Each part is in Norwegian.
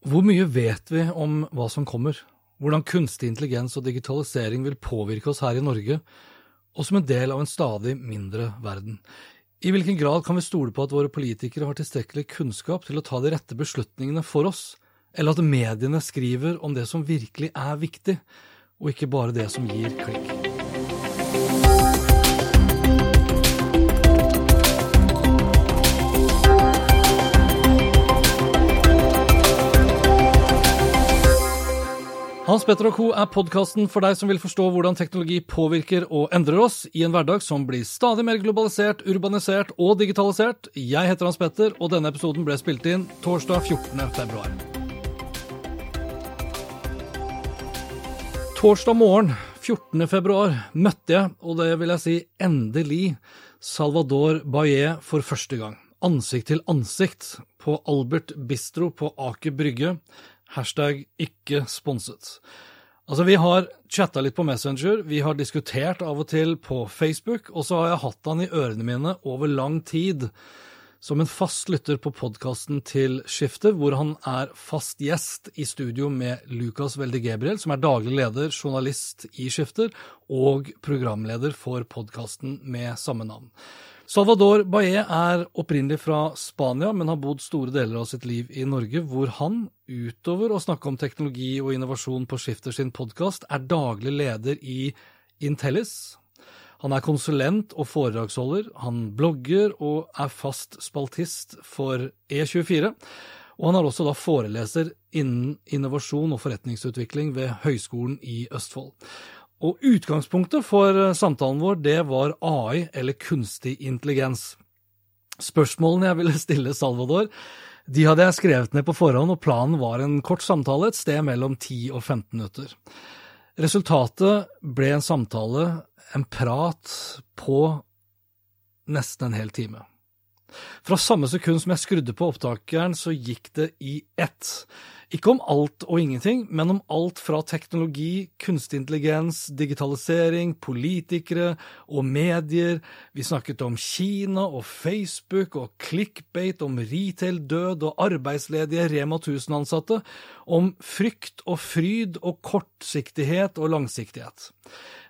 Hvor mye vet vi om hva som kommer? Hvordan kunstig intelligens og digitalisering vil påvirke oss her i Norge, og som en del av en stadig mindre verden? I hvilken grad kan vi stole på at våre politikere har tilstrekkelig kunnskap til å ta de rette beslutningene for oss, eller at mediene skriver om det som virkelig er viktig, og ikke bare det som gir klikk? Hans Petter og co. er podkasten for deg som vil forstå hvordan teknologi påvirker og endrer oss i en hverdag som blir stadig mer globalisert, urbanisert og digitalisert. Jeg heter Hans Petter, og denne episoden ble spilt inn torsdag 14. februar. Torsdag morgen 14. februar møtte jeg, og det vil jeg si endelig, Salvador Baye for første gang. Ansikt til ansikt på Albert Bistro på Aker Brygge Hashtag ikke sponset. Altså, vi har chatta litt på Messenger, vi har diskutert av og til på Facebook, og så har jeg hatt han i ørene mine over lang tid som en fast lytter på podkasten til Skiftet, hvor han er fast gjest i studio med Lukas Welde Gebriel, som er daglig leder, journalist i Skifter, og programleder for podkasten med samme navn. Salvador Bae er opprinnelig fra Spania, men har bodd store deler av sitt liv i Norge, hvor han, utover å snakke om teknologi og innovasjon på Skifter sin podkast, er daglig leder i Intellis. Han er konsulent og foredragsholder, han blogger og er fast spaltist for E24. Og han er også da foreleser innen innovasjon og forretningsutvikling ved Høgskolen i Østfold. Og utgangspunktet for eh, samtalen vår, det var AI, eller kunstig intelligens. Spørsmålene jeg ville stille Salvador, de hadde jeg skrevet ned på forhånd, og planen var en kort samtale et sted mellom 10 og 15 minutter. Resultatet ble en samtale, en prat, på nesten en hel time. Fra samme sekund som jeg skrudde på opptakeren, så gikk det i ett. Ikke om alt og ingenting, men om alt fra teknologi, kunstig intelligens, digitalisering, politikere og medier. Vi snakket om Kina og Facebook og clickbait, om retail-død og arbeidsledige Rema 1000-ansatte, om frykt og fryd og kortsiktighet og langsiktighet.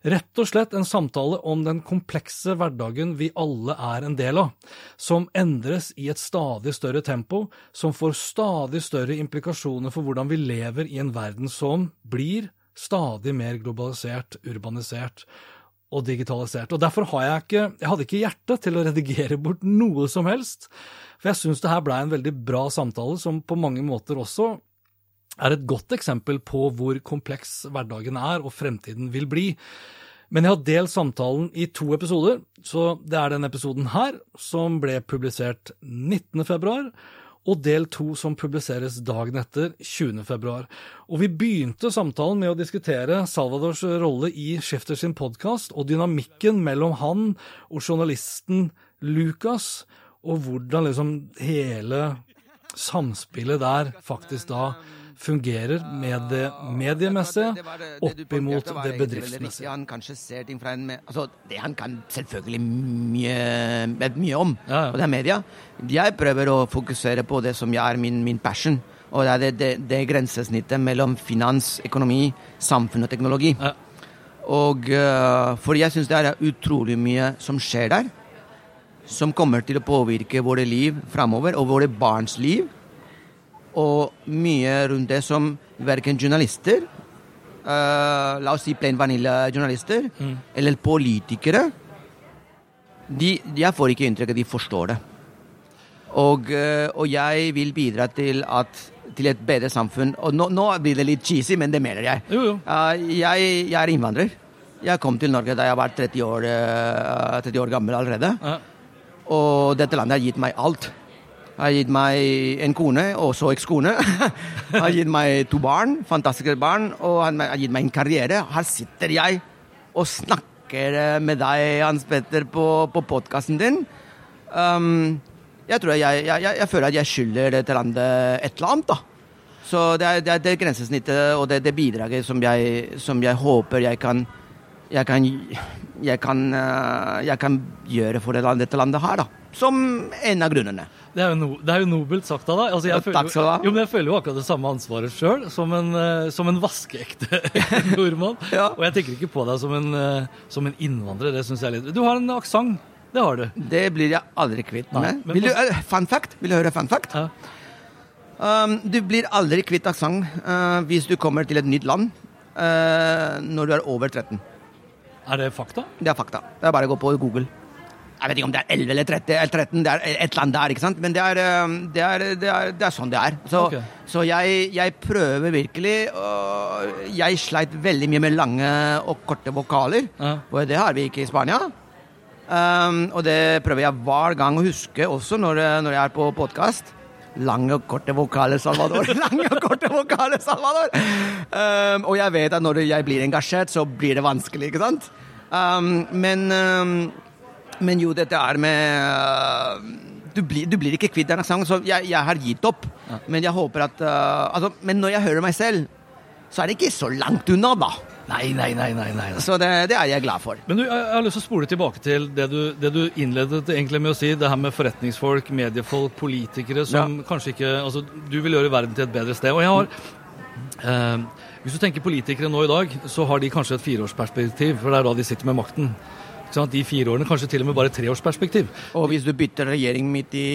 Rett og slett en samtale om den komplekse hverdagen vi alle er en del av, som endres i et stadig større tempo, som får stadig større implikasjoner for hvordan vi lever i en verden som blir stadig mer globalisert, urbanisert og digitalisert. Og Derfor har jeg ikke jeg hadde ikke hjerte til å redigere bort noe som helst, for jeg syns det her blei en veldig bra samtale, som på mange måter også er et godt eksempel på hvor kompleks hverdagen er og fremtiden vil bli. Men jeg har delt samtalen i to episoder, så det er denne episoden her, som ble publisert 19. februar, og del to som publiseres dagen etter, 20. februar. Og vi begynte samtalen med å diskutere Salvadors rolle i Skifter sin podkast, og dynamikken mellom han og journalisten Lucas, og hvordan liksom hele samspillet der faktisk da fungerer med det mediemessige opp imot det bedriftsmessige. Han kanskje ser ting fra en altså, Det han kan selvfølgelig mye, mye om, ja, ja. og det er media. Jeg prøver å fokusere på det som er min, min passion. Og det er det, det, det grensesnittet mellom finans, økonomi, samfunn og teknologi. Ja. Og uh, For jeg syns det er utrolig mye som skjer der, som kommer til å påvirke våre liv framover, og våre barns liv og mye rundt det som verken journalister, uh, la oss si plain vanilla-journalister, mm. eller politikere de, Jeg får ikke inntrykk av at de forstår det. Og, uh, og, jeg vil bidra til, at, til et bedre samfunn. Og nå, nå, blir det litt cheesy, men det mener jeg. Jo, jo. Uh, jeg, jeg, er innvandrer. Jeg kom til Norge da jeg var 30 år, 30 år gammel allerede. Ja. Og dette landet har gitt meg alt. Har gitt meg en kone, også ekskone. har gitt meg to barn, fantastiske barn, og har gitt meg en karriere. Her sitter jeg og snakker eh, med deg, Hans Petter, på, på podkasten din. Um, jeg tror jeg, jeg, jeg, jeg, føler at jeg skylder dette landet et eller annet, da. Så det er det, er det grensesnittet og det, det bidraget som som jeg håper jeg kan jeg kan, jeg kan, eh, jeg kan gjøre for dette landet her, da. Som en av grunnene. Det er no, det er jo nobelt sagt av deg. Altså, jeg, føler, du ha. Jo, men jeg føler jo akkurat det samme ansvaret sjøl, som, en, uh, som en vaskeekte nordmann. ja. Og jeg tenker ikke på deg som en, uh, som en innvandrer. Det synes jeg litt Du har en aksent. Det har du. Det blir jeg aldri kvitt med. Vil du, uh, fun fact? Vil du høre fun fact? Ja. Um, du blir aldri kvitt aksent hvis du kommer til et nytt land når du er over 13. Er det fakta? Det er fakta. Det er bare å gå på Google. Jeg vet ikke om det er 11 eller 30, eller 13, det er et eller annet der, ikke sant? Men det er, det er, det er, det er sånn det er. Så, okay. så jeg, jeg, prøver virkelig og Jeg sleit veldig mye med lange og korte vokaler, ja. og det har vi ikke i Spania. Um, og det prøver jeg hver gang å huske, også når, når jeg er på podkast. Lange og korte vokaler, Salvador. Lange og korte vokaler, Salvador! Um, og jeg vet at når jeg blir engasjert, så blir det vanskelig, ikke sant? Um, men, um, men jo, dette er med uh, du, blir, du blir, ikke kvitt den sangen, så jeg, jeg, har gitt opp. Ja. Men jeg håper at uh, altså, Men når jeg hører meg selv, så er det ikke så langt unna, da. Nei, nei, nei. nei, nei. Så det, det, er jeg glad for. Men du, jeg har lyst til å spole tilbake til det du, det du innledet egentlig med å si. Det her med forretningsfolk, mediefolk, politikere som ja. kanskje ikke Altså, du vil gjøre verden til et bedre sted. Og jeg har eh, Hvis du tenker politikere nå i dag, så har de kanskje et fireårsperspektiv, for det er da de sitter med makten. De fire årene, kanskje til og med bare treårsperspektiv. Og hvis du bytter regjering midt i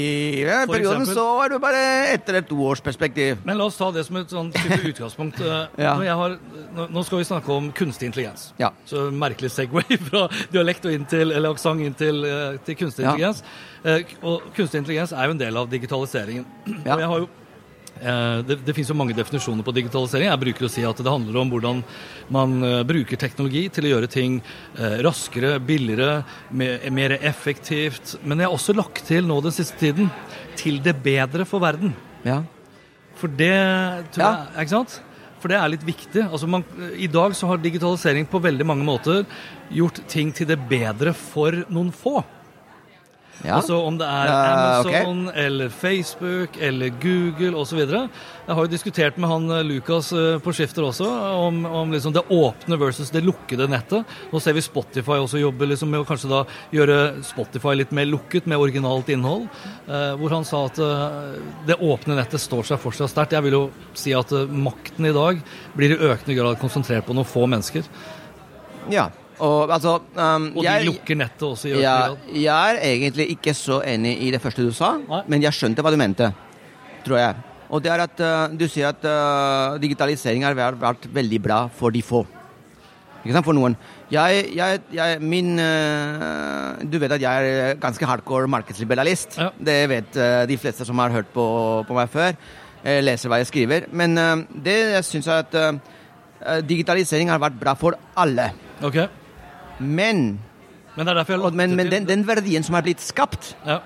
ja, perioden, så er du bare etter et toårsperspektiv. Men la oss ta det som et sånn type utgangspunkt. ja. har, nå skal vi snakke om kunstig intelligens. Ja. Så merkelig Segway fra dialekt og inn til, eller aksent inn til, til kunstig intelligens. Ja. Og kunstig intelligens er jo en del av digitaliseringen. Og jeg har jo Eh, det, det finnes jo mange definisjoner på digitalisering. Jeg bruker å si at det handler om hvordan man eh, bruker teknologi til å gjøre ting eh, raskere, billigere, mer effektivt. Men jeg har også lagt til nå den siste tiden til det bedre for verden. Ja. For det tror jeg, ja. ikke sant? For det er litt viktig. Altså man, I dag så har digitalisering på veldig mange måter gjort ting til det bedre for noen få. Ja. Altså om det er Amazon okay. eller Facebook eller Google osv. Jeg har jo diskutert med han Lukas eh, på Skifter også om, om liksom det åpne versus det lukkede nettet. Nå ser vi Spotify også jobbe liksom med å kanskje da gjøre Spotify litt mer lukket med originalt innhold. Eh, hvor han sa at eh, det åpne nettet står seg fortsatt sterkt. Jeg vil jo si at eh, makten i dag blir i økende grad konsentrert på noen få mennesker. Ja, og, altså, um, og de jeg, lukker nettet også? i ja, Jeg er egentlig ikke så enig i det første du sa, Nei. men jeg skjønte hva du mente. Tror jeg. Og det er at uh, du sier at uh, digitalisering har vært, vært, veldig bra for de få. Ikke sant, for noen. Jeg, jeg, jeg min uh, Du vet at jeg er ganske hardcore markedsliberalist. Ja. Det vet de fleste som har hørt på, på meg før. Leser hva jeg skriver. Men det jeg syns jeg at digitalisering har vært bra for alle. Okay. Men Men, men, men den, den, verdien som er blitt skapt ja.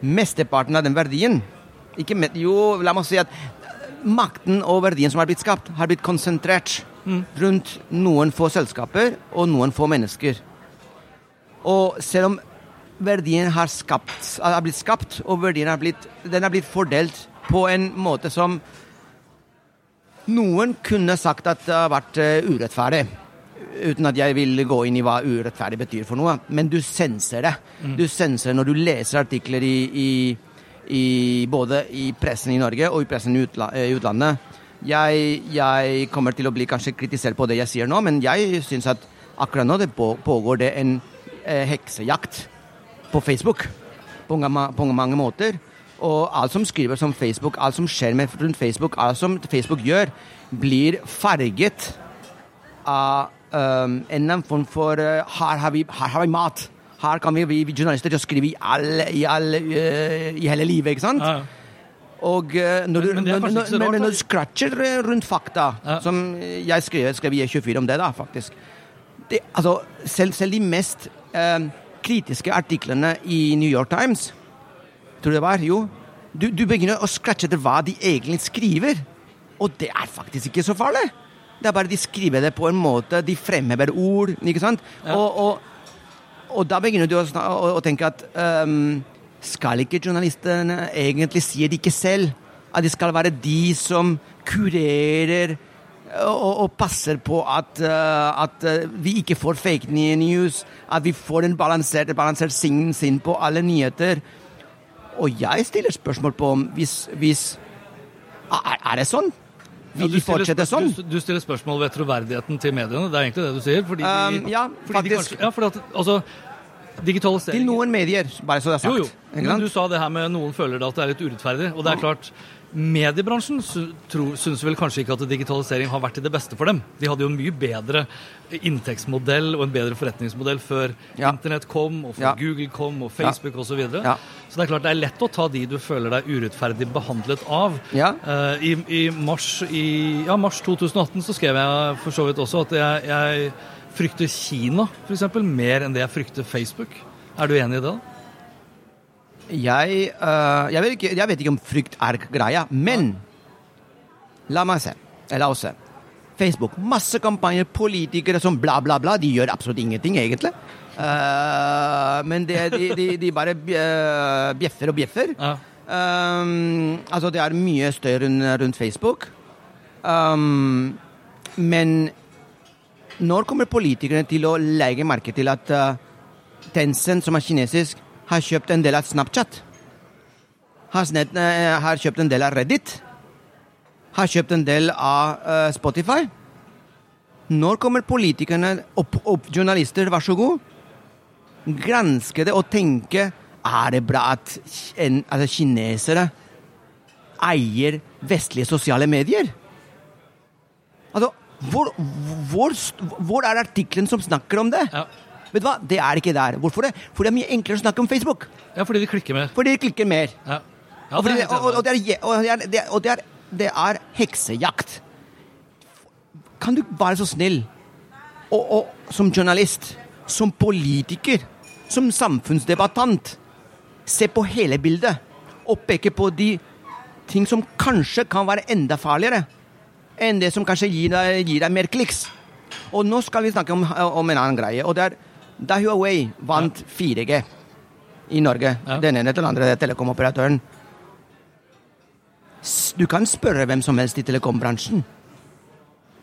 Mesteparten av den verdien med, Jo, la meg si at makten og verdien som er blitt skapt, har blitt konsentrert mm. rundt noen få selskaper og noen få mennesker. Og selv om verdien har, skapt, har blitt skapt, og verdien har blitt, den har blitt fordelt på en måte som noen kunne sagt at det har vært eh, urettferdig uten at jeg vil gå inn i hva urettferdig betyr for noe, men du senser det. Mm. Du senser når du leser artikler i, i, i, både i pressen i Norge og i pressen i utlandet. Jeg, jeg, kommer til å bli kanskje kritisert på det jeg sier nå, men jeg syns at akkurat nå det pågår det en eh, heksejakt på Facebook på, på mange måter. Og alt som skrives om Facebook, alt som skjer med rundt Facebook, alt som Facebook gjør, blir farget av um, en annen form for uh, her, har vi, her har vi mat. Her kan vi, vi, vi journalister skrive i, all, i, all, uh, i hele livet, ikke sant? Ja. Og uh, når, du, men, men, når, du scratcher rundt fakta, ja. som jeg skrev, skrev i E24 om det, da, faktisk det, altså, selv, selv, de mest eh, kritiske artiklene i New York Times tror du det var. Jo. Du, du begynner å scratche etter hva de egentlig skriver. Og det er faktisk ikke så farlig. Det er bare de skriver det på en måte, de fremhever ord, ikke sant? Ja. Og, og, og, da begynner du å, å, å tenke at um, skal ikke journalistene egentlig si det ikke selv? At det skal være de som kurerer og, og passer på at, uh, at uh, vi ikke får fake news, at vi får en balansert, balansert sign sin på alle nyheter. Og jeg stiller spørsmål på om hvis, hvis er, er, det sånn? Vil ja, de fortsette sånn? Du, du, stiller spørsmål ved troverdigheten til mediene. Det er egentlig det du sier. Fordi de, um, ja, fordi faktisk. De kanskje, ja, fordi at, altså, Digitalisering Til noen medier, bare så det er sagt. Jo, jo. Men du sa det her med noen føler at det er litt urettferdig. Og det er klart, Mediebransjen syns vel kanskje ikke at digitalisering har vært til det beste for dem. De hadde jo en mye bedre inntektsmodell og en bedre forretningsmodell før ja. Internett kom, og før ja. Google kom, og Facebook ja. osv. Så, videre. ja. så det er klart det er lett å ta de du føler deg urettferdig behandlet av. Ja. Uh, i, i, mars, i ja, mars 2018 så skrev jeg for så vidt også at jeg, jeg frykter Kina eksempel, mer enn det jeg frykter Facebook. Er du enig i det? da? Jeg, uh, jeg, vet ikke, jeg, vet ikke, om frykt er greia, men la meg se. La oss se. Facebook. Masse kampanjer, politikere som bla, bla, bla. De gjør absolutt ingenting, egentlig. Uh, men det, de, de, de, bare bjeffer og bjeffer. Ja. Um, altså, det er mye støy rundt Facebook. Um, men når kommer politikerne til å legge merke til at uh, Tencent, som er kinesisk, har kjøpt en del av Snapchat. Har, snett, uh, har kjøpt en del av Reddit. Har kjøpt en del av uh, Spotify. Når kommer politikerne opp, opp, journalister, vær så god, granske det og tenke er det bra at en, altså kinesere eier vestlige sosiale medier? Altså, hvor, hvor, hvor er artikkelen som snakker om det? Ja. Vet du hva? Det er ikke der. Hvorfor det? For det er mye enklere å snakke om Facebook. Ja, fordi de klikker mer. Fordi de klikker mer. Ja. Ja, og, det, og, og, det er, og, det er, det er, heksejakt. Kan du være så snill, og, som journalist, som politiker, som samfunnsdebattant, se på hele bildet og peke på de ting som kanskje kan være enda farligere enn det som kanskje gir deg, gir deg mer kliks. Og nå skal vi snakke om, om en annen greie. og det er da Huawei vant 4G i Norge, ja. den ene til den andre telekomoperatøren Du kan spørre hvem som helst i telekombransjen.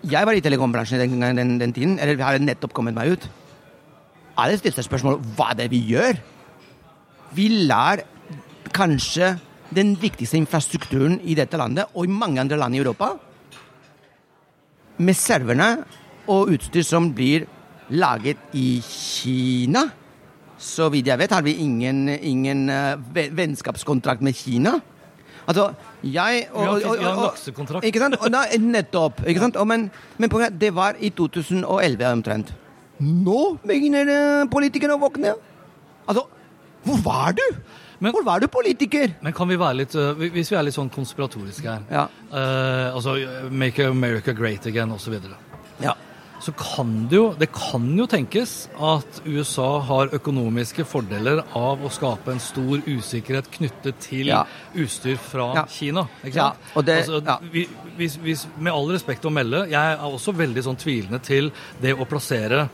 Jeg var i telekombransjen den, den, den tiden, eller har nettopp kommet meg ut. Alle stilte spørsmål hva er det vi gjør. Vi lar kanskje den viktigste infrastrukturen i dette landet, og i mange andre land i Europa, med serverne og utstyr som blir laget i Kina. Så vidt jeg vet, har vi ingen, ingen uh, vennskapskontrakt med Kina. Altså, jeg og, og, og, laksekontrakt. Ikke sant? Og, da, nettopp. Ikke sant? men, men det var i 2011 omtrent. Nå begynner uh, politikerne å våkne. Altså, hvor var du? Men, Hvor var du politiker? Men kan vi være litt, uh, Hvis vi er litt sånn konspiratoriske her ja. uh, Altså Make America Great Again osv. Ja så kan det jo, det kan jo tenkes at USA har økonomiske fordeler av å skape en stor usikkerhet knyttet til ja. utstyr fra ja. Kina. Ja, det, altså, hvis, hvis, med all respekt å melde, jeg er også veldig sånn tvilende til det å plassere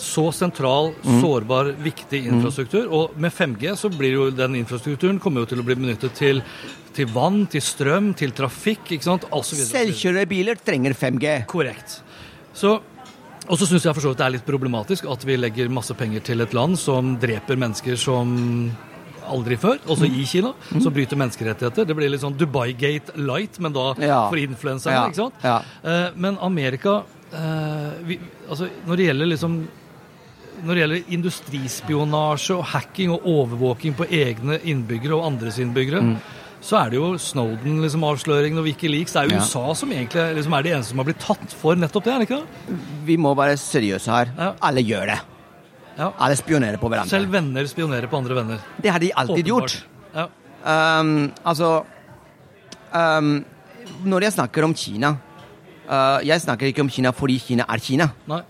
så sentral, mm. sårbar, viktig mm. infrastruktur. Mm. Og med 5G så blir jo den infrastrukturen kommer jo til å bli benyttet til, til vann, til strøm, til trafikk. ikke sant? Selvkjørende biler trenger 5G. Korrekt. Så og så syns jeg for så vidt det er litt problematisk at vi legger masse penger til et land som dreper mennesker som aldri før, også i Kina, mm. som bryter menneskerettigheter. Det blir litt sånn Dubai-gate light, men da ja. for influenserne, ja. ikke sant? Ja. Uh, men Amerika uh, vi, altså, Når det gjelder liksom når det gjelder industrispionasje og hacking og overvåking på egne innbyggere og andres innbyggere, mm så er det jo Snowden-avsløringen liksom, og Wikileaks. Det er jo ja. USA som egentlig liksom, er de eneste som har blitt tatt for nettopp det. er det ikke det? Vi må være seriøse her. Ja. Alle gjør det. Ja. Alle spionerer på hverandre. Selv venner spionerer på andre venner. Det har de alltid Åpenbart. gjort. Um, altså um, Når jeg snakker om Kina uh, Jeg snakker ikke om Kina fordi Kina er Kina. Nei.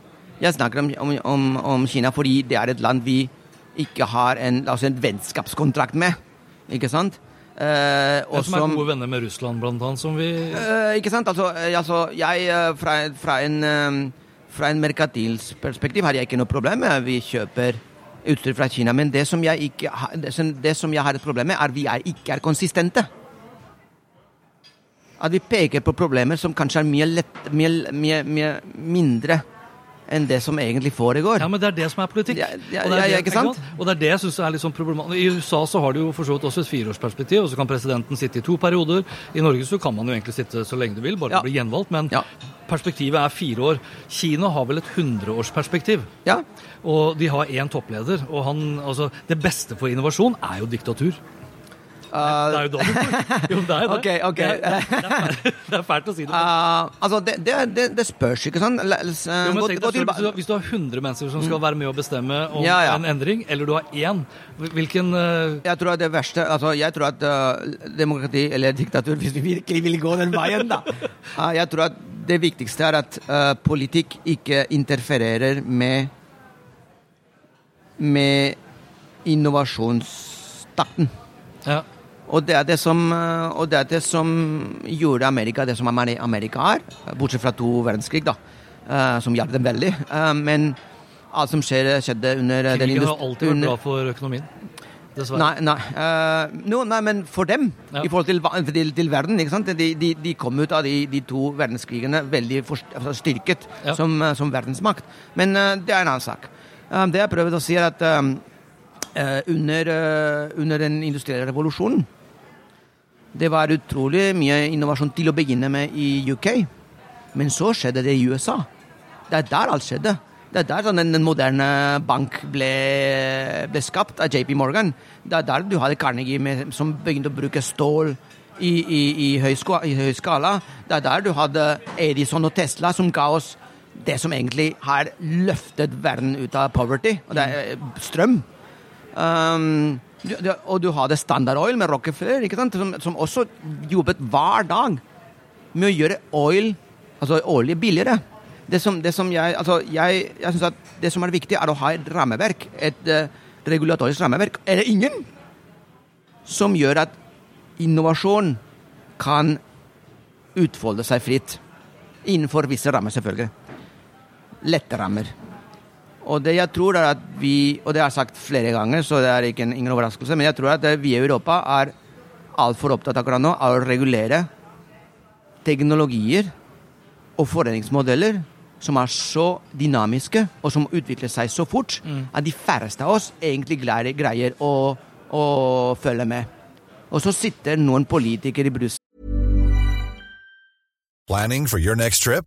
Jeg snakker om, om, om, Kina fordi det er et land vi ikke har en, altså en vennskapskontrakt med. ikke sant? Eh, og som er gode venner med Russland, blant annet, som vi eh, Ikke sant? Altså, eh, altså jeg eh, fra, fra, en, eh, fra en merkantilsk perspektiv har jeg ikke noe problem med vi kjøper utstyr fra Kina. Men det som, jeg ikke, det som, det som jeg har et problem med, er at vi er ikke er konsistente. At vi peker på problemer som kanskje er mye, lett, mye, mye, mye mindre enn det som egentlig foregår. Ja, men det er det som er politikk. Ja, ja, og, det er det, ikke sant? og det er det jeg syns er litt sånn problematisk. I USA så har du jo for så vidt også et fireårsperspektiv, og så kan presidenten sitte i to perioder. I Norge så kan man jo egentlig sitte så lenge du vil, bare ja. bli gjenvalgt. Men ja. perspektivet er fire år. Kina har vel et hundreårsperspektiv. Ja. Og de har én toppleder. Og han, altså, det beste for innovasjon er jo diktatur. Uh, det er jo dobbelt. Jo, det er det. Okay, okay. Det, er, det, er, fælt å si det. Uh, altså, det, det, det, spørs, ikke sant? Uh, jo, gå, gå selv, hvis, du, har 100 mennesker som skal være med å bestemme om ja, ja. en endring, eller du har én, hvilken uh... Jeg tror at det verste altså, Jeg tror at demokrati, eller diktatur, hvis vi virkelig vil gå den veien, da Jeg tror at det viktigste er at politikk ikke interfererer med med innovasjonstakten. Ja. Og det, er det, som, eh, og det er det som gjorde Amerika det som Amerika er, bortsett fra to verdenskrig, da, uh, som hjalp dem veldig. Uh, men alt som skjer, skjedde under Krigen den Krigen har alltid vært bra for økonomien. Dessverre. Nei, nei, uh, no, nei, men for dem, ja. i forhold til, til, til verden ikke sant? De, de, de, kom ut av de, de to verdenskrigene veldig altså styrket ja. som, som, verdensmakt. Men det er en annen sak. det jeg prøvde å si, er at under, under den industrielle revolusjonen det var utrolig mye innovasjon til å begynne med i UK. Men så skjedde det i USA. Det er der alt skjedde. Det er der sånn den moderne bank ble, ble, skapt, av JP Morgan. Det er der du hadde Carnegie med, som begynte å bruke stål i, i, i, høy, i, høy, skala. Det er der du hadde Edison og Tesla, som ga oss det som egentlig har løftet verden ut av poverty, og det er strøm. Um, du, du, og du hadde Standard Oil med Rockefeller, som, som, også jobbet hver dag med å gjøre oil, altså olje, billigere. Det som, det som jeg, altså jeg, jeg synes at det som er viktig, er å ha et rammeverk, et uh, regulatorisk rammeverk. Er det ingen som gjør at innovasjon kan utfolde seg fritt? Innenfor visse rammer, selvfølgelig. Lette rammer. Og det jeg tror er at vi, og det har jeg sagt flere ganger, så det er ikke en, ingen overraskelse, men jeg tror at vi i Europa er altfor opptatt akkurat nå av å regulere teknologier og foreningsmodeller som er så dynamiske, og som utvikler seg så fort, mm. at de færreste av oss egentlig greier, greier å, å følge med. Og så sitter noen politikere i Brussel Planning for your next trip?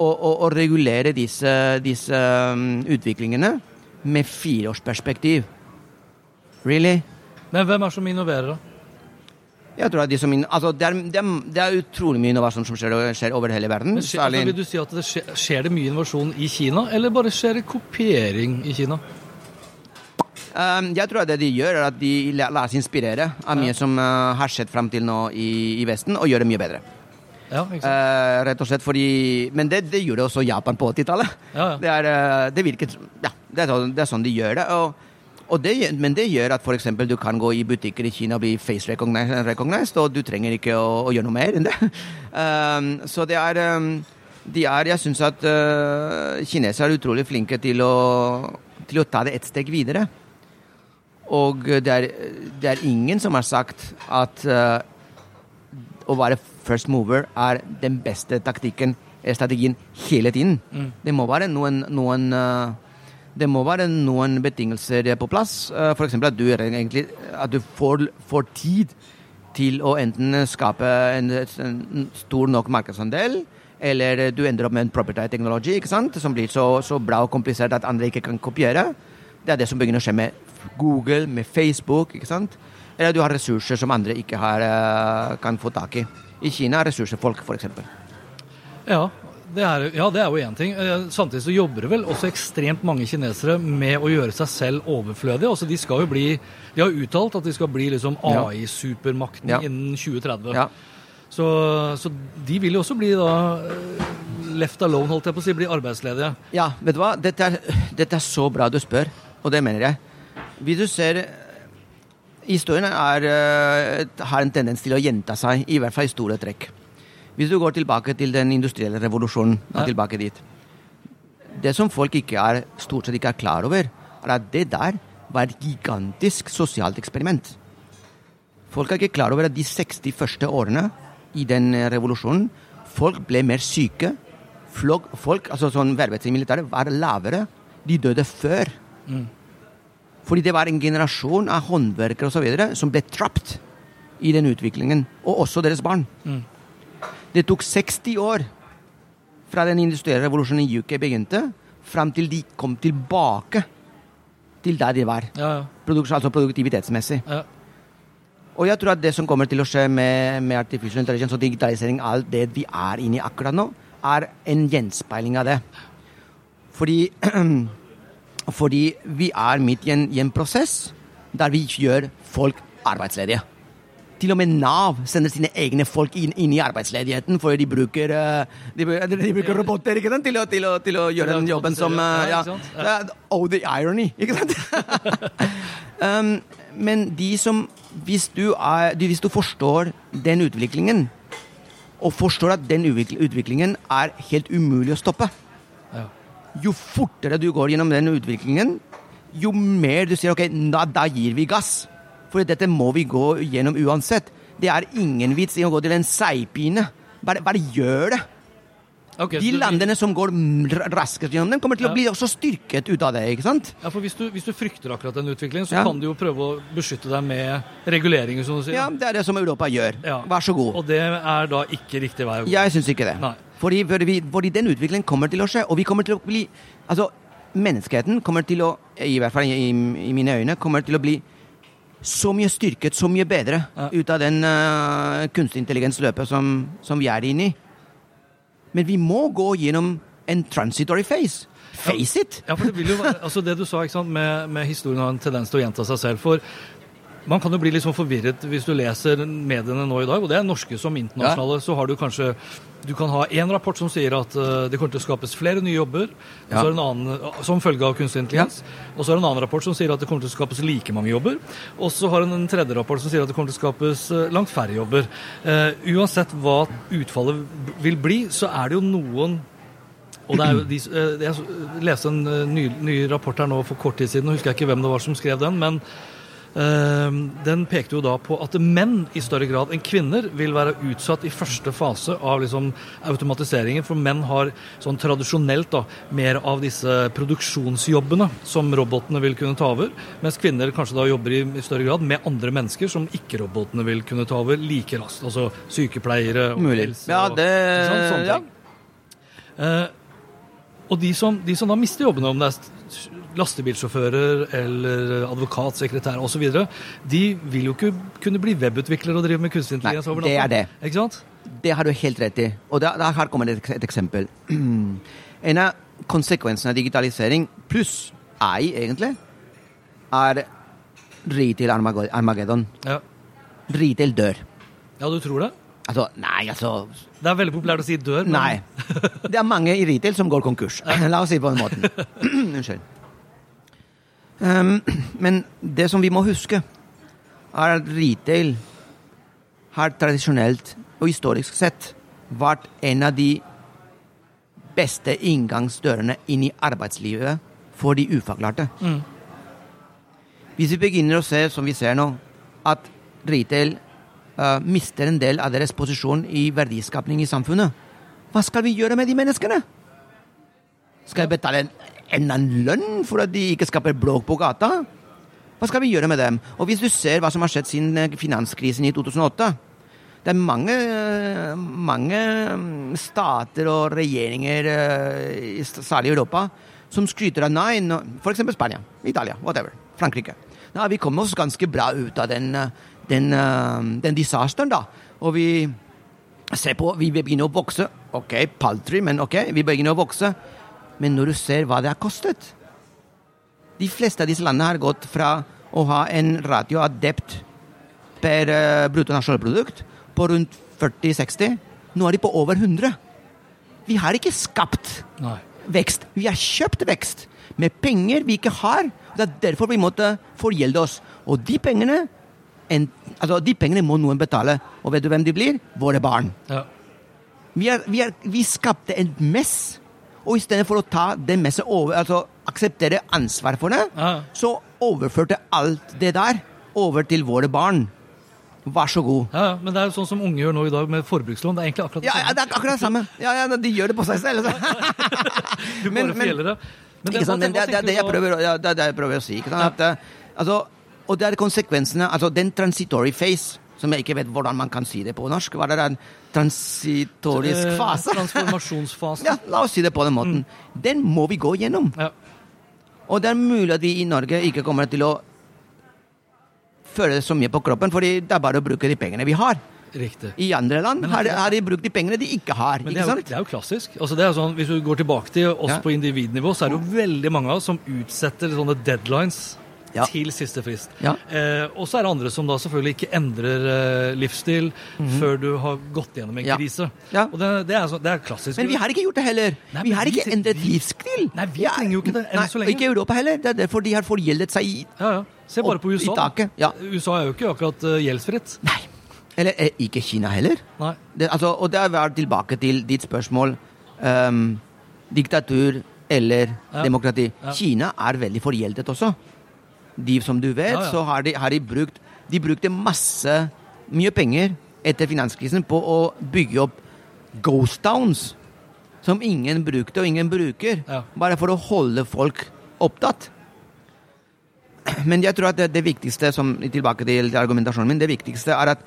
å, å, å regulere disse, disse um, utviklingene med fireårsperspektiv. Really? Men hvem er det som innoverer, da? Jeg tror at de som altså, det, er, det, er, det, er, utrolig mye innovasjon som skjer, skjer over hele verden. Men skjer, altså, vil du si at det skjer, skjer, det mye innovasjon i Kina, eller bare skjer det kopiering i Kina? Um, jeg tror at det de gjør, er at de lar seg inspirere av mye som uh, har skjedd fram til nå i, i, Vesten, og gjør det mye bedre. Ja, eh, rett og slett fordi Men det, det gjorde også Japan på 80-tallet. Ja, ja. det, uh, det, virker Ja, det er, sånn, det er sånn de gjør det. Og, og det men det gjør at f.eks. du kan gå i butikker i Kina og bli face recognized, recognized og du trenger ikke å, å, gjøre noe mer enn det. Um, så det er, um, de er Jeg syns at uh, kinesere er utrolig flinke til å, til å ta det et steg videre. Og det er, det er ingen som har sagt at uh, å være first mover er den beste taktikken, strategien, hele tiden. Mm. Det må være noen, noen uh, det må være noen betingelser på plass. Eh, F.eks. at du, egentlig, at du får, får, tid til å enten skape en, en stor nok markedsandel, eller du ender opp med en property technology ikke sant? som blir så, så, bra og komplisert at andre ikke kan kopiere. Det er det som begynner å skje med Google, med Facebook. ikke sant? Eller du har ressurser som andre ikke har, eh, kan få tak i. I Kina er ressursfolk, f.eks. Ja, det er, ja, det er jo én ting. Eh, samtidig så jobber det vel også ekstremt mange kinesere med å gjøre seg selv overflødige. Altså, de skal jo bli De har uttalt at de skal bli liksom AI-supermakten ja. innen 2030. Ja. Så, så, de vil jo også bli da eh, left alone, holdt jeg på å si, bli arbeidsledige. Ja, vet du hva. Dette er, dette er så bra du spør, og det mener jeg. Hvis du ser Historien er, eh, har en tendens til å gjenta seg, i hvert fall i store trekk. Hvis du går tilbake til den industrielle revolusjonen, og tilbake dit Det som folk er, stort sett ikke er klar over, er at det der var et gigantisk sosialt eksperiment. Folk er ikke klar over at de 60 første årene i den revolusjonen folk ble mer syke. Folk, folk altså sånn Vervet i militæret var lavere. De døde før. Mm. Fordi det var en generasjon av håndverkere osv. som ble trapped i den utviklingen. Og også deres barn. Mm. Det tok 60 år fra den industrielle revolusjonen i UK begynte, fram til de kom tilbake til der de var. Ja, ja. Altså produktivitetsmessig. Ja. Og jeg tror at det som kommer til å skje med, med artificial intelligence og digitalisering, alt det vi er inne i akkurat nå, er en gjenspeiling av det. Fordi, fordi vi er midt i en, i en prosess der vi gjør folk arbeidsledige. Til og med Nav sender sine egne folk inn, inn i arbeidsledigheten, for de bruker, eh, de, de bruker roboter ikke sant? Til, å, til, å, til å gjøre den jobben som ja, Oh, the irony! Ikke sant? um, men de som hvis du, er, hvis du forstår den utviklingen, og forstår at den utviklingen er helt umulig å stoppe Jo fortere du går gjennom den utviklingen, jo mer du sier ok, da, da gir vi gass. For dette må vi gå gjennom uansett. Det er ingen vits i å gå til en seigpine. Bare, bare gjør det. Okay, de landene som går raskest gjennom den, kommer til å bli også styrket ut av det. ikke sant? Ja, for Hvis du, hvis du frykter akkurat den utviklingen, så ja. kan du jo prøve å beskytte deg med reguleringer. som du sier. Ja, Det er det som Europa gjør. Ja. Vær så god. Og det er da ikke riktig vei å gå? Jeg syns ikke det. Nei. Fordi, fordi, fordi, den utviklingen kommer til å skje, og vi kommer til å bli Altså, menneskeheten kommer til å, i hvert fall i, i mine øyne, kommer til å bli så mye styrket, så mye bedre ja. ut av den uh, kunstig intelligens-løpet som, som, vi er inne i. Men vi må gå gjennom en transitory phase. Face it! Ja, for Det vil jo være, altså det du sa ikke sant, med, med historien har en tendens til å gjenta seg selv. For man kan jo bli litt sånn forvirret hvis du leser mediene nå i dag, og det er norske som internasjonale. Ja. Så har du kanskje Du kan ha én rapport som sier at uh, det kommer til å skapes flere nye jobber ja. annen, som følge av kunstig intelligens. Ja. Og så har en annen rapport som sier at det kommer til å skapes like mange jobber. Og så har du en tredje rapport som sier at det kommer til å skapes uh, langt færre jobber. Uh, uansett hva utfallet vil bli, så er det jo noen og det er jo de, Jeg leste en ny, ny rapport her nå for kort tid siden, og husker jeg ikke hvem det var som skrev den. men den pekte jo da på at menn i større grad enn kvinner vil være utsatt i første fase av liksom automatiseringen. For menn har sånn tradisjonelt da, mer av disse produksjonsjobbene som robotene vil kunne ta over. Mens kvinner kanskje da jobber i større grad med andre mennesker som ikke robotene vil kunne ta over like raskt. Altså sykepleiere og Mulig. helse. Ja, det... Og, sånn, ja. Uh, og de som, de som, da mister jobbene, om det er lastebilsjåfører eller advokat, sekretær osv., de vil jo ikke kunne bli webutviklere og drive med kunstig intelligens over natta. Det er det. Ikke sant? Det har du helt rett i. Og der, der her kommer et, et eksempel. En av konsekvensene av digitalisering, pluss AI egentlig, er retail Armageddon. Ja. Retail dør. ja, du tror det? Altså, nei, altså Det er veldig populært å si dør. men- Nei. Det er mange i retail som går konkurs. La oss si på den måten. Unnskyld. Um, men det som vi må huske, er at retail har tradisjonelt og historisk sett vært en av de beste inngangsdørene inn i arbeidslivet for de ufaglærte. Mm. Hvis vi begynner å se, som vi ser nå, at retail uh, mister en del av deres posisjon i verdiskapning i samfunnet, hva skal vi gjøre med de menneskene? Skal vi betale en, en lønn for at de ikke skaper blåk på gata? Hva skal vi gjøre med dem? Og hvis du ser hva som har skjedd siden eh, finanskrisen i 2008 Det er mange, eh, mange mm, stater og regjeringer, eh, særlig i Europa, som skryter av nei, f.eks. Spania, Italia, whatever, Frankrike. Nei, vi kommer oss ganske bra ut av den, den, den disasteren, da. Og vi ser på, vi begynner å vokse. Ok, paltry, men ok, vi begynner å vokse. Men når du ser hva det har kostet De fleste av disse landene har gått fra å ha en radioadept av dept per uh, bruttonasjonalprodukt på rundt 40-60. Nå er de på over 100. Vi har ikke skapt Nei. vekst. Vi har kjøpt vekst med penger vi ikke har. Det er derfor vi måtte forgjelde oss. Og de pengene, en, altså de pengene må noen betale. Og vet du hvem de blir? Våre barn. Ja. Vi, er, vi, er, vi skapte en mess, og istedenfor å ta det med seg over, altså akseptere ansvar for det, Ja. så overførte alt det der over til våre barn. Vær så god. Ja, men det er jo sånn som unge gjør nå i dag med forbrukslån. Det er egentlig akkurat det Ja, ja, det er akkurat det samme. Ja, ja, de gjør det på seg selv. Altså. Du bare men- fjeller det. Men sant? Men det, tenker det, jeg prøver, er det jeg prøver å si. Ikke sant? At, eh, altså, og det er konsekvensene altså Den transitory phase, som jeg ikke vet hvordan man kan si det på norsk. Hva er det? En transitorisk Eh, fase? Transformasjonsfase. Ja, la oss si det på den måten. Den må vi gå gjennom. Ja. Og det er mulig at vi i Norge ikke kommer til å føle det så mye på kroppen, fordi det er bare å bruke de pengene vi har. Riktig. I andre land har, har de brukt de pengene de ikke har. Men det er, jo, det er jo klassisk. Altså det er sånn, Hvis du går tilbake til oss Ja. på individnivå, så er det jo veldig mange av oss som utsetter sånne deadlines Ja. til siste frist. Ja. Eh, og så er det andre som da selvfølgelig ikke endrer eh, livsstil før du har gått gjennom en. Ja. krise. Og det, det, er, så, det er klassisk. Men vi har ikke gjort det heller. Nei, vi har ikke vi, endret livsstil. Nei, vi trenger jo ikke det enn så lenge. og Ikke Europa heller. Det er derfor de har forgjeldet seg i ja, ja. Se bare på USA. USA er jo ikke akkurat uh, gjeldsfritt. Nei. Eller eh, ikke Kina heller. Nei. Det, altså, og det er tilbake til ditt spørsmål. Um, diktatur eller Ja. demokrati. Ja. Kina er veldig forgjeldet også. De som du vet, Ja, ja. så har de, har de brukt De brukte masse mye penger etter finanskrisen på å bygge opp ghost towns. Som ingen brukte og ingen bruker. Ja. Bare for å holde folk opptatt. Men jeg tror at det, det viktigste, som, tilbake til argumentasjonen min, det viktigste er at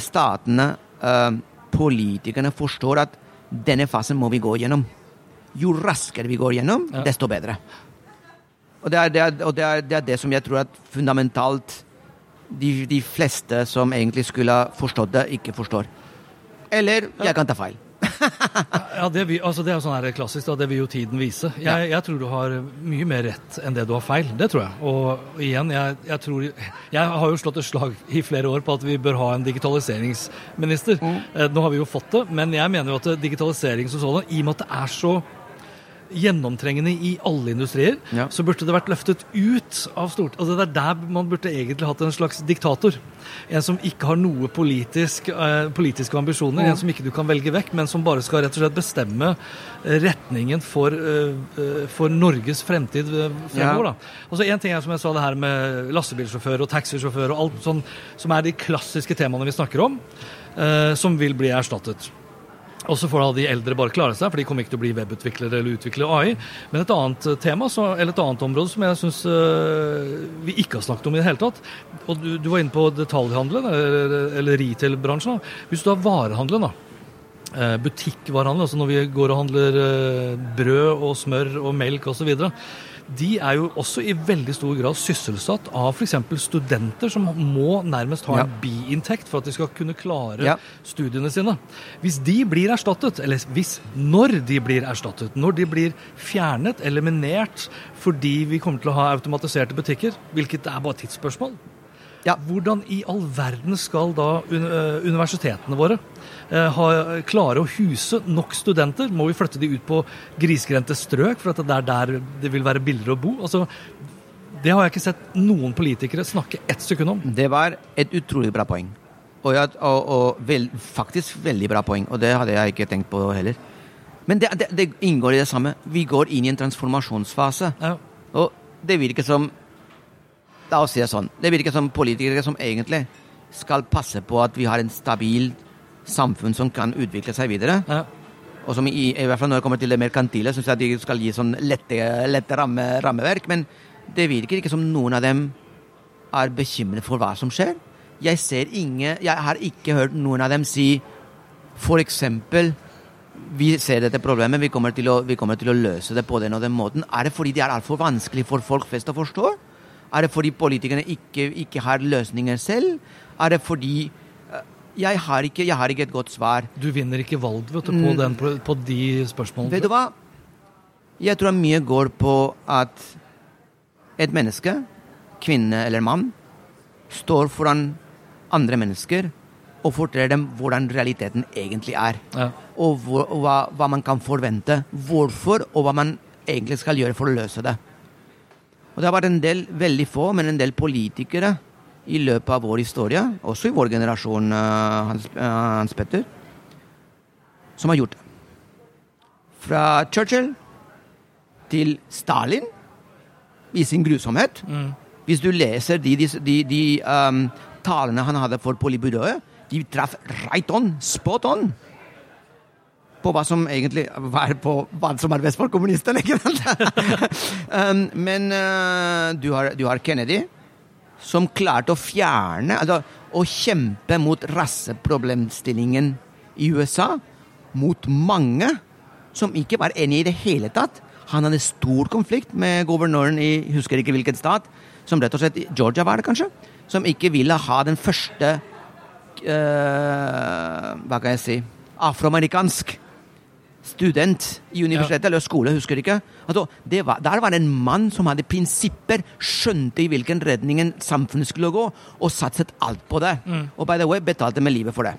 statene, eh, politikerne, forstår at denne fasen må vi gå gjennom. Jo raskere vi går gjennom, desto bedre. Og det er det, er, og det, er, det er det som jeg tror at fundamentalt de, de fleste som egentlig skulle ha forstått det, ikke forstår. Eller jeg kan ta feil. Ja, det, vi, altså det er jo sånn her klassisk, da, det vil jo tiden vise. Jeg, jeg tror du har mye mer rett enn det du har feil. Det tror jeg. Og igjen, jeg, jeg tror Jeg har jo slått et slag i flere år på at vi bør ha en digitaliseringsminister. Eh, Nå har vi jo fått det, men jeg mener jo at digitalisering som sådan, i og med at det er så gjennomtrengende i alle industrier, Ja. så burde det vært løftet ut av stort... Altså det er der man burde egentlig hatt en slags diktator. En som ikke har noe politisk, eh, politiske ambisjoner, en som ikke du kan velge vekk, men som bare skal rett og slett bestemme eh, retningen for, eh, eh, for Norges fremtid eh, fremover. Ja. Da. Altså En ting er som jeg sa det her med lastebilsjåfør og taxisjåfør og alt sånn, som er de klassiske temaene vi snakker om, eh, som vil bli erstattet. Og så får da de eldre bare klare seg, for de kommer ikke til å bli webutviklere eller utvikle AI. Men et annet eh, tema, så, eller et annet område som jeg syns vi ikke har snakket om i det hele tatt Og du, du var inne på detaljhandelen, eller, eller retail-bransjen. Hvis du har varehandelen, da. eh, Butikkvarehandel, altså når vi går og handler brød og smør og melk osv. de er jo også i veldig stor grad sysselsatt av f.eks. studenter som må nærmest ha Ja. en biinntekt for at de skal kunne klare Ja. studiene sine. Hvis de blir erstattet, eller hvis når de blir erstattet, når de blir fjernet, eliminert fordi vi kommer til å ha automatiserte butikker, hvilket er bare tidsspørsmål, Ja. hvordan i all verden skal da eh, universitetene våre eh, klarer klare å huse nok studenter? Må vi flytte de ut på grisgrendte strøk for at det er der det vil være billigere å bo? Altså, det har jeg ikke sett noen politikere snakke ett sekund om. Det var et utrolig bra poeng. Og, jeg, og, og vel, faktisk veldig bra poeng, og det hadde jeg ikke tenkt på heller. Men det, det, det inngår i det samme. Vi går inn i en transformasjonsfase. Ja. Og det virker som La oss si det sånn. Det virker som politikere som egentlig skal passe på at vi har en stabil samfunn som kan utvikle seg videre. Ja. Og som i, i hvert fall når det kommer til det merkantile, syns jeg de skal gi sånn lette, lette ramme, rammeverk. Men det virker ikke som noen av dem er bekymret for hva som skjer. Jeg ser ingen Jeg har ikke hørt noen av dem si eksempel vi ser dette problemet, vi kommer, å, vi kommer til å løse det på den og den måten. Er det fordi det er altfor vanskelig for folk flest å forstå? Er det fordi politikerne ikke, ikke har løsninger selv? Er det fordi jeg har, ikke, jeg har ikke et godt svar. Du vinner ikke valg du, på, den, på de spørsmålene. Mm. Vet du hva? Jeg tror mye går på at et menneske, kvinne eller mann, står foran andre mennesker og forteller dem hvordan realiteten egentlig er. Ja. Og, hvor, og hva, hva man kan forvente. Hvorfor, og hva man egentlig skal gjøre for å løse det. Og det har vært en del, veldig få, men en del politikere i løpet av vår historie, også i vår generasjon, eh, Hans, eh, Hans Petter, som har gjort det. Fra Churchill til Stalin i sin grusomhet. Hvis du leser de, de, de, de um, talene han hadde for polibyrået, de traff right on, spot on, på hva som egentlig var på hva som er best for kommunistene. ikke sant? um, men uh, du, har, du har Kennedy, som klarte å fjerne altså å kjempe mot rasseproblemstillingen i USA mot mange som ikke var enig i det hele tatt. Han hadde stor konflikt med guvernøren i husker ikke hvilken stat, som rett og slett Georgia var det kanskje, som ikke ville ha den første eh, Hva kan jeg si afroamerikansk student i universitetet eller skole, husker ikke. Altså, det var, der var det en mann som hadde prinsipper, skjønte i hvilken redning samfunnet skulle gå, og satset alt på det. Og by the way, betalte med livet for det.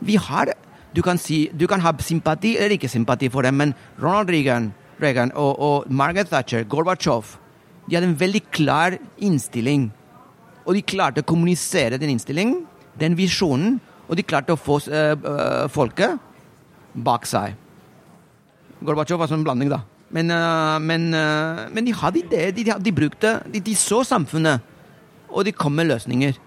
Vi har du kan, si, du kan ha sympati eller ikke sympati for dem, men Ronald Reagan, Reagan og, og Margaret Thatcher, Gorbatsjov, de hadde en veldig klar innstilling. Og de klarte å kommunisere den innstillingen, den visjonen, og de klarte å få eh, eh, folket bak seg. Gorbatsjov var sånn en blanding, da. Men, eh, men, eh, men de hadde ideer. De, de, brukte de, de så samfunnet, og de kom med løsninger.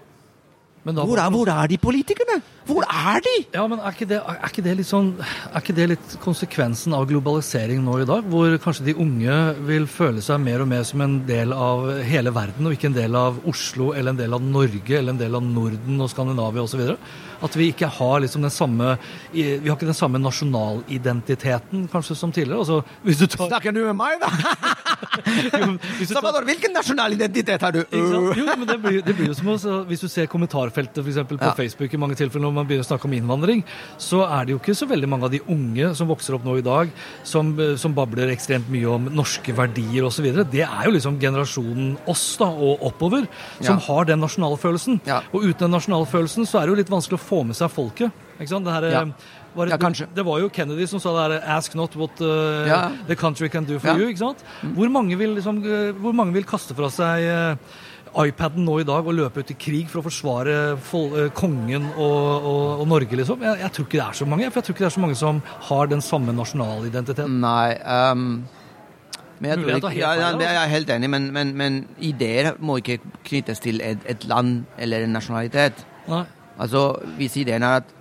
Hvor er, hvor er de politikerne? Hvor er de? Ja, men er ikke, det, er, ikke det litt sånn, er ikke det litt konsekvensen av globalisering nå i dag? Hvor kanskje de unge vil føle seg mer og mer som en del av hele verden, og ikke en del av Oslo eller en del av Norge eller en del av Norden og Skandinavia osv.? At vi ikke har liksom den samme Vi har ikke den samme nasjonalidentiteten kanskje som tidligere. Altså, hvis du tar Snakker du med meg, da? jo, Salvador, hvilken nasjonal identitet har du? Ikke? Jo, men det blir, det blir jo som også, Hvis du ser kommentarfeltet for eksempel, på Ja. Facebook i mange tilfeller når man begynner å snakke om innvandring, så er det jo ikke så veldig mange av de unge som vokser opp nå i dag, som, eh, som babler ekstremt mye om norske verdier osv. Det er jo liksom generasjonen oss da, og oppover som Ja. har den nasjonalfølelsen. Ja. Og uten den nasjonalfølelsen så er det jo litt vanskelig å få med seg folket. Ikke sant? Det, her, eh, Ja. var Ja, kanskje. det var jo Kennedy som sa det her 'ask not what uh, Ja. the country can do for Ja. Mm. you'. ikke sant? Hvor, mange vil, liksom, hvor mange vil kaste fra seg eh, iPaden nå i dag og løpe ut i krig for å forsvare eh, kongen og, og, og Norge, liksom? Jeg, jeg tror ikke det er så mange, for jeg tror ikke det er så mange som har den samme nasjonalidentiteten. Nei um, men jeg, ikke, jeg jeg er helt enig, men, men, men ideer må ikke knyttes til et, et land eller en nasjonalitet. Nei. Altså, Hvis ideen er at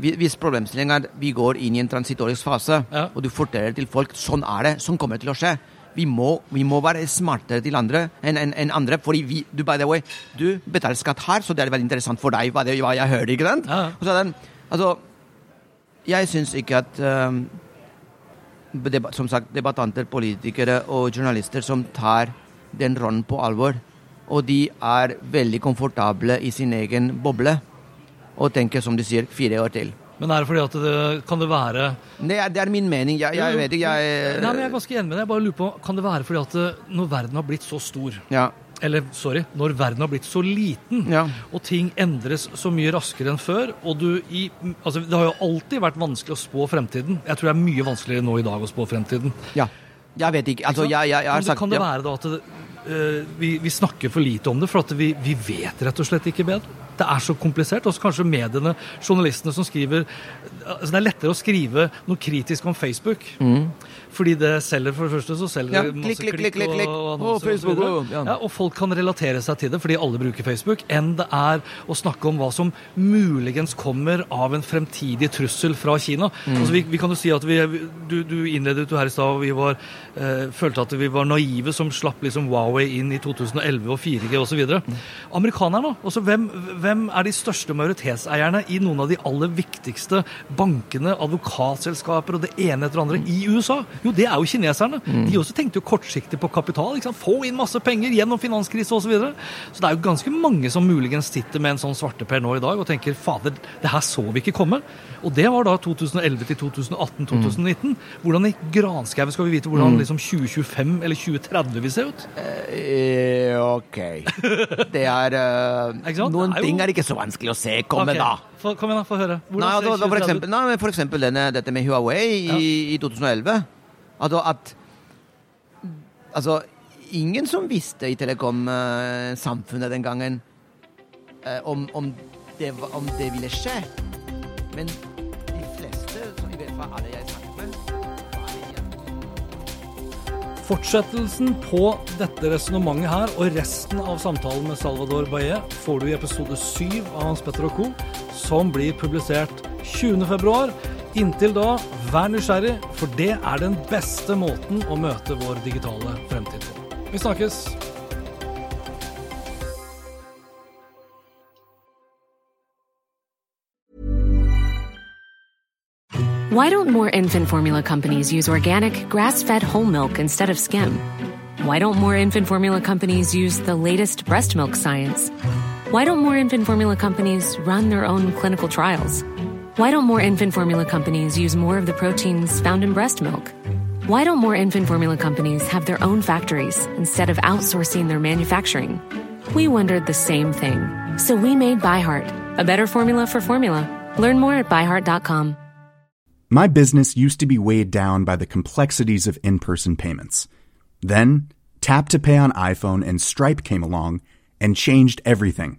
vi- hvis problemstillingen er at vi går inn i en transitorisk fase, Ja. og du forteller til folk sånn er det, sånn kommer det til å skje vi må, vi må være smartere til andre enn en, en andre. fordi vi, du, by the way, du betaler skatt her, så det er veldig interessant for deg hva, det, hva jeg hører. ikke sant? Ja. Og så er den, altså, jeg syns ikke at um, som sagt, debattanter, politikere og journalister som tar den rollen på alvor. Og de er veldig komfortable i sin egen boble og tenker, som de sier, fire år til. Men er det fordi at det kan det være er, det er min mening. Jeg, jeg vet ikke, jeg Nei, men jeg er ganske enig med deg. Jeg bare lurer på, Kan det være fordi at når verden har blitt så stor ja. Eller sorry, når verden har blitt så liten, ja. og ting endres så mye raskere enn før og du i, altså Det har jo alltid vært vanskelig å spå fremtiden. Jeg tror det er mye vanskeligere nå i dag å spå fremtiden. Ja. Jeg vet ikke. Altså, jeg, jeg, jeg har sagt Kan det være da at det, uh, vi, vi, snakker for lite om det, for at vi, vi vet rett og slett ikke bedre? Det er så komplisert. Også kanskje mediene, journalistene som skriver altså Det er lettere å skrive noe kritisk om Facebook. Mm. Fordi det selger for det første, så selger ja, det masse klikk, klikk, klikk, klikk, og, og, og, Facebook, og, ja. Ja, og folk kan relatere seg til det fordi alle bruker Facebook, enn det er å snakke om hva som muligens kommer av en fremtidig trussel fra Kina. Mm. Altså, vi, vi, kan jo si at vi, Du, du innledet jo her i stad, og vi var, eh, følte at vi var naive som slapp liksom Huawei inn i 2011 og 4G osv. Mm. Amerikanerne, altså hvem, hvem er de største majoritetseierne i noen av de aller viktigste bankene, advokatselskaper og det ene etter det andre i USA? Jo, det er jo kineserne. Mm. De også tenkte jo kortsiktig på kapital. ikke sant? Få inn masse penger gjennom finanskrise osv. Så, videre. så det er jo ganske mange som muligens sitter med en sånn svarteper nå i dag og tenker fader, det her så vi ikke komme. Og det var da 2011 til 2018-2019. Mm. Hvordan i granskauen skal vi vite hvordan mm. liksom 2025 eller 2030 vil se ut? Eh, OK. Det er uh, Noen er jo... ting er ikke så vanskelig å se komme, okay. da. For, kom igjen, da, få høre. Nei, da, da, for, eksempel, nei, for eksempel denne, dette med Huawei ja. i, i 2011. Altså at Altså, ingen som visste i telekomsamfunnet den gangen eh, om, om, det, om, det, ville skje. Men de fleste, som i hvert fall alle jeg snakket med Fortsettelsen på dette resonnementet her og resten av samtalen med Salvador Baye får du i episode 7 av Hans Petter og co., som blir publisert 20.2. Inntil da, vær nysgjerrig, for det er den beste måten å møte vår digitale fremtid på. Vi snakkes! Why don't more infant formula companies use organic, grass-fed whole milk instead of skim? Why don't more infant formula companies use the latest breast milk science? Why don't more infant formula companies run their own clinical trials? Why don't more infant formula companies use more of the proteins found in breast milk? Why don't more infant formula companies have their own factories instead of outsourcing their manufacturing? We wondered the same thing. So we made ByHeart, a better formula for formula. Learn more at byheart.com. My business used to be weighed down by the complexities of in person payments. Then, Tap to Pay on iPhone and Stripe came along and changed everything.